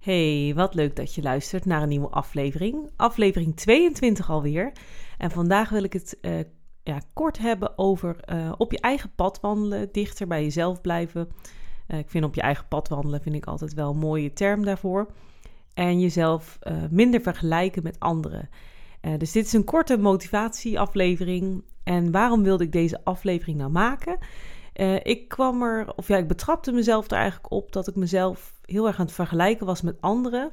Hey, wat leuk dat je luistert naar een nieuwe aflevering. Aflevering 22 alweer. En vandaag wil ik het uh, ja, kort hebben over uh, op je eigen pad wandelen, dichter bij jezelf blijven. Uh, ik vind op je eigen pad wandelen vind ik altijd wel een mooie term daarvoor. En jezelf minder vergelijken met anderen. dus dit is een korte motivatieaflevering. En waarom wilde ik deze aflevering nou maken? Ik kwam er, of ja, ik betrapte mezelf er eigenlijk op dat ik mezelf heel erg aan het vergelijken was met anderen.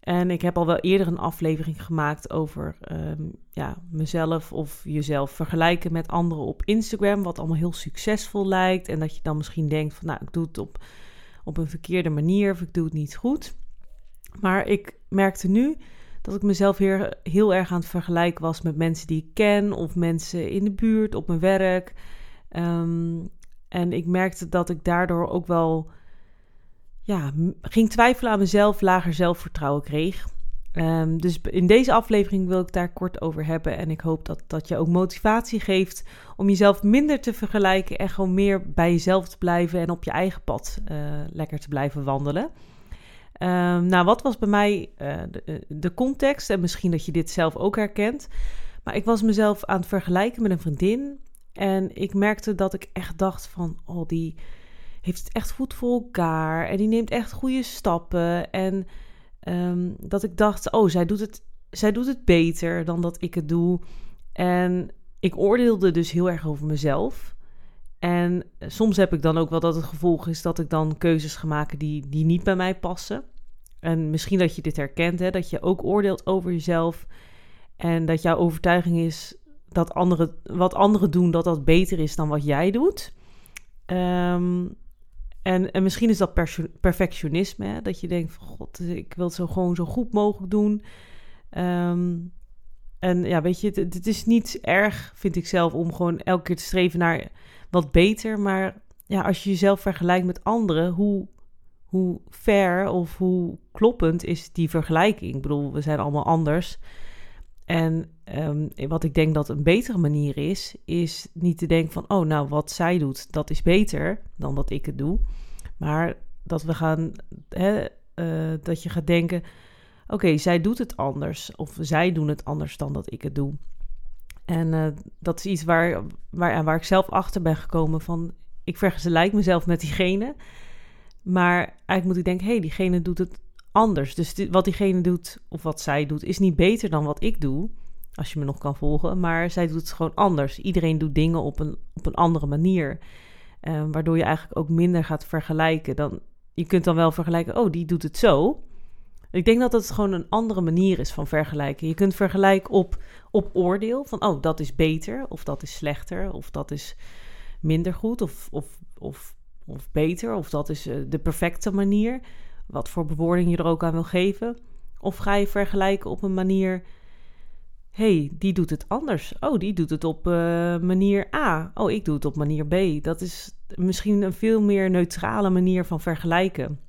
En ik heb al wel eerder een aflevering gemaakt over ehm, ja, mezelf of jezelf vergelijken met anderen op Instagram. Wat allemaal heel succesvol lijkt. En dat je dan misschien denkt van nou, ik doe het op, op een verkeerde manier of ik doe het niet goed. Maar ik merkte nu dat ik mezelf heel, heel erg aan het vergelijken was met mensen die ik ken of mensen in de buurt, op mijn werk. Ehm, en ik merkte dat ik daardoor ook wel ja, ging twijfelen aan mezelf, lager zelfvertrouwen kreeg. Ehm, dus in deze aflevering wil ik daar kort over hebben. En ik hoop dat dat je ook motivatie geeft om jezelf minder te vergelijken en gewoon meer bij jezelf te blijven en op je eigen pad uh, lekker te blijven wandelen. Um, nou, wat was bij mij de, eh, de, context? En misschien dat je dit zelf ook herkent. Maar ik was mezelf aan het vergelijken met een vriendin. En ik merkte dat ik echt dacht van, oh, die, heeft het echt goed voor elkaar en die neemt echt goede stappen. En um, dat ik dacht, oh, zij doet, het, zij doet het beter dan dat ik het doe. En ik oordeelde dus heel erg over mezelf. En soms heb ik dan ook wel dat het gevolg is dat ik dan keuzes ga maken die, die niet bij mij passen. En misschien dat je dit herkent, hè, dat je ook oordeelt over jezelf. En dat jouw overtuiging is dat anderen, wat anderen doen, dat dat beter is dan wat jij doet. Um, en, en misschien is dat perfectionisme, hè? dat je denkt van god, ik wil het zo gewoon zo goed mogelijk doen. Ehm, en ja, weet je, het, het, is niet erg, vind ik zelf, om gewoon elke keer te streven naar wat beter. Maar ja, als je jezelf vergelijkt met anderen, hoe, hoe fair of hoe kloppend is die vergelijking? Ik bedoel, we zijn allemaal anders. En um, wat ik denk dat een betere manier is, is niet te denken van, oh nou, wat zij doet, dat is beter dan dat ik het doe. Maar dat we gaan, hè, uh, dat je gaat denken, oké, zij doet het anders. Of zij doen het anders dan dat ik het doe. En uh, dat is iets waar, waar, waar ik zelf achter ben gekomen van, ik vergelijk mezelf met diegene. Maar eigenlijk moet ik denken, hé, hey, diegene doet het anders. Dus wat diegene doet of wat zij doet is niet beter dan wat ik doe. Als je me nog kan volgen. Maar zij doet het gewoon anders. Iedereen doet dingen op een, op een andere manier. Uh, waardoor je eigenlijk ook minder gaat vergelijken. Dan, je kunt dan wel vergelijken, oh, die doet het zo. Ik denk dat het gewoon een andere manier is van vergelijken. Je kunt vergelijken op, op oordeel. Van, oh, dat is beter. Of dat is slechter. Of dat is minder goed. Of, of, of, of beter. Of dat is uh, de perfecte manier wat voor bewoording je er ook aan wil geven. Of ga je vergelijken op een manier. hey, die doet het anders. Oh, die doet het op uh, manier A. Oh, ik doe het op manier B. Dat is misschien een veel meer neutrale manier van vergelijken.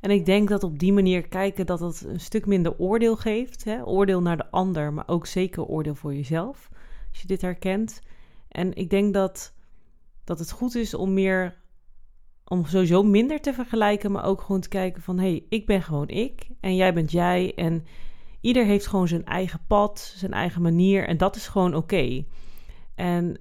En ik denk dat op die manier kijken dat het een stuk minder oordeel geeft. Hè? Oordeel naar de ander, maar ook zeker oordeel voor jezelf. Als je dit herkent. En ik denk dat, dat het goed is om meer om sowieso minder te vergelijken, maar ook gewoon te kijken van hé, hey, ik ben gewoon ik en jij bent jij en ieder heeft gewoon zijn eigen pad, zijn eigen manier en dat is gewoon oké. En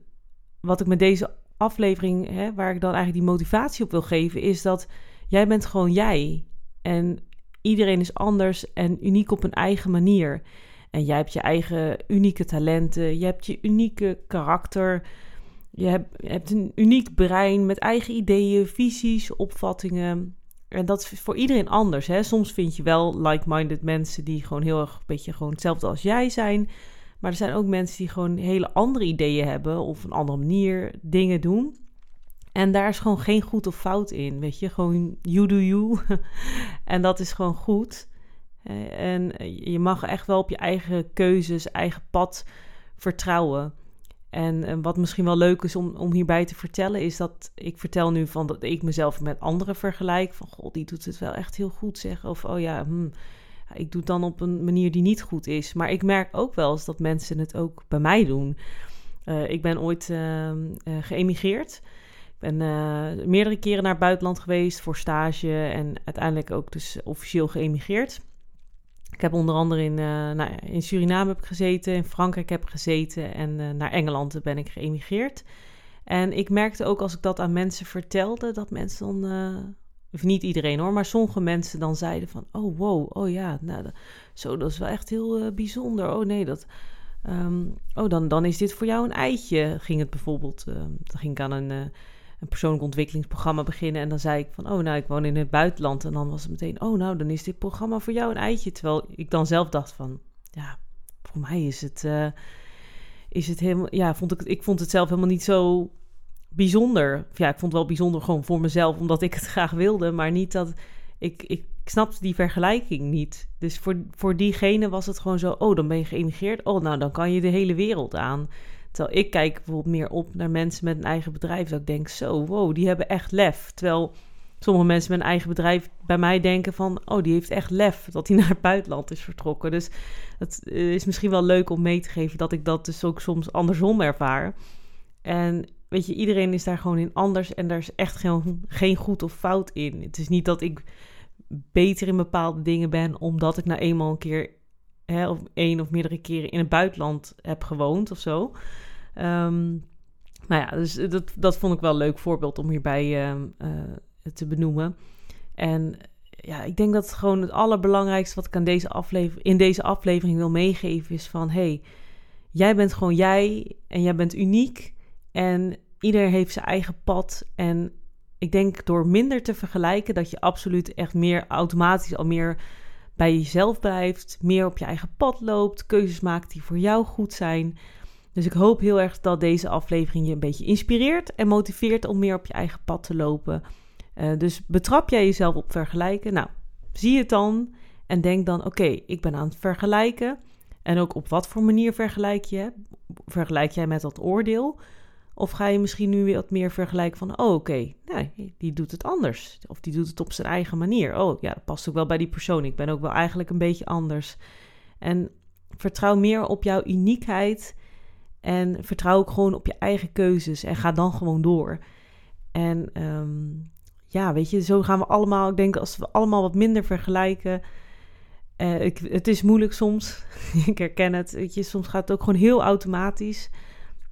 wat ik met deze aflevering, hè, waar ik dan eigenlijk die motivatie op wil geven, is dat jij bent gewoon jij en iedereen is anders en uniek op een eigen manier. En jij hebt je eigen unieke talenten, je hebt je unieke karakter. Je hebt, een uniek brein met eigen ideeën, visies, opvattingen. En dat is voor iedereen anders. Hè? Soms vind je wel like-minded mensen die gewoon heel erg een beetje gewoon hetzelfde als jij zijn. Maar er zijn ook mensen die gewoon hele andere ideeën hebben of een andere manier dingen doen. En daar is gewoon geen goed of fout in, weet je. Gewoon you do you. en dat is gewoon goed. En je mag echt wel op je eigen keuzes, eigen pad vertrouwen. En, wat misschien wel leuk is om, om hierbij te vertellen, is dat ik vertel nu van dat ik mezelf met anderen vergelijk. Van god, die doet het wel echt heel goed zeg. Of oh ja, hmm, ik doe het dan op een manier die niet goed is. Maar ik merk ook wel eens dat mensen het ook bij mij doen. Uh, ik ben ooit uh, geëmigreerd. Ik ben eh, meerdere keren naar het buitenland geweest voor stage en uiteindelijk ook dus officieel geëmigreerd. Ik heb onder andere in, nou, in Suriname heb ik gezeten, in Frankrijk heb ik gezeten en naar Engeland ben ik geëmigreerd. En ik merkte ook als ik dat aan mensen vertelde, dat mensen dan of niet iedereen hoor, maar sommige mensen dan zeiden van, oh wow, oh ja, nou, zo, dat is wel echt heel bijzonder. Oh nee, dat, um, oh dan, dan is dit voor jou een eitje, ging het bijvoorbeeld. Uh, dan ging ik aan een, een persoonlijk ontwikkelingsprogramma beginnen en dan zei ik van, oh nou, ik woon in het buitenland. En dan was het meteen, oh nou, dan is dit programma voor jou een eitje. Terwijl ik dan zelf dacht van, ja, voor mij is het, is het helemaal, ja, vond ik, ik vond het zelf helemaal niet zo bijzonder. Ja, ik vond het wel bijzonder gewoon voor mezelf, omdat ik het graag wilde. Maar niet dat ik, ik snapte die vergelijking niet. Dus voor, voor diegene was het gewoon zo: oh, dan ben je geïmigreerd. Oh, nou, dan kan je de hele wereld aan. Terwijl ik kijk bijvoorbeeld meer op naar mensen met een eigen bedrijf. Dat ik denk: zo, wow, die hebben echt lef. Terwijl sommige mensen met een eigen bedrijf bij mij denken van... oh, die heeft echt lef dat hij naar het buitenland is vertrokken. Dus het is misschien wel leuk om mee te geven... dat ik dat dus ook soms andersom ervaar. En weet je, iedereen is daar gewoon in anders en daar is echt geen, geen goed of fout in. Het is niet dat ik beter in bepaalde dingen ben omdat ik nou eenmaal een keer, hè, of één of meerdere keren in het buitenland heb gewoond of zo. Nou ja, dus dat, dat vond ik wel een leuk voorbeeld om hierbij uh, te benoemen. En ja, ik denk dat het gewoon het allerbelangrijkste wat ik aan deze aflevering, in deze aflevering wil meegeven is van... hey, jij bent gewoon jij en jij bent uniek. En ieder heeft zijn eigen pad. En ik denk door minder te vergelijken, dat je absoluut echt meer automatisch al meer bij jezelf blijft. Meer op je eigen pad loopt. Keuzes maakt die voor jou goed zijn. Dus ik hoop heel erg dat deze aflevering je een beetje inspireert en motiveert om meer op je eigen pad te lopen. Uh, dus betrap jij jezelf op vergelijken? Nou, zie het dan en denk dan: oké, ik ben aan het vergelijken. En ook op wat voor manier vergelijk je? Vergelijk jij met dat oordeel? Of ga je misschien nu weer wat meer vergelijken van, oh oké, nee, die doet het anders. Of die doet het op zijn eigen manier. Oh ja, dat past ook wel bij die persoon. Ik ben ook wel eigenlijk een beetje anders. En vertrouw meer op jouw uniekheid. En vertrouw ook gewoon op je eigen keuzes. En ga dan gewoon door. En um, ja, weet je, zo gaan we allemaal. Ik denk als we allemaal wat minder vergelijken. Uh, ik, het is moeilijk soms. ik herken het. Je, soms gaat het ook gewoon heel automatisch.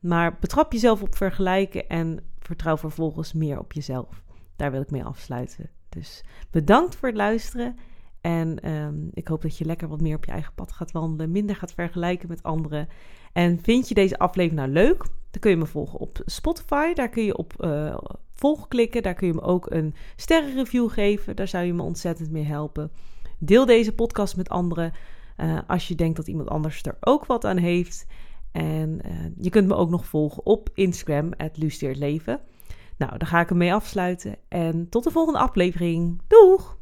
Maar betrap jezelf op vergelijken en vertrouw vervolgens meer op jezelf. Daar wil ik mee afsluiten. Dus bedankt voor het luisteren. En um, ik hoop dat je lekker wat meer op je eigen pad gaat wandelen, minder gaat vergelijken met anderen. En vind je deze aflevering nou leuk? Dan kun je me volgen op Spotify. Daar kun je op uh, volg klikken. Daar kun je me ook een sterrenreview geven. Daar zou je me ontzettend mee helpen. Deel deze podcast met anderen. Uh, als je denkt dat iemand anders er ook wat aan heeft. En uh, je kunt me ook nog volgen op Instagram, het Leven. Nou, daar ga ik hem mee afsluiten. En tot de volgende aflevering. Doeg!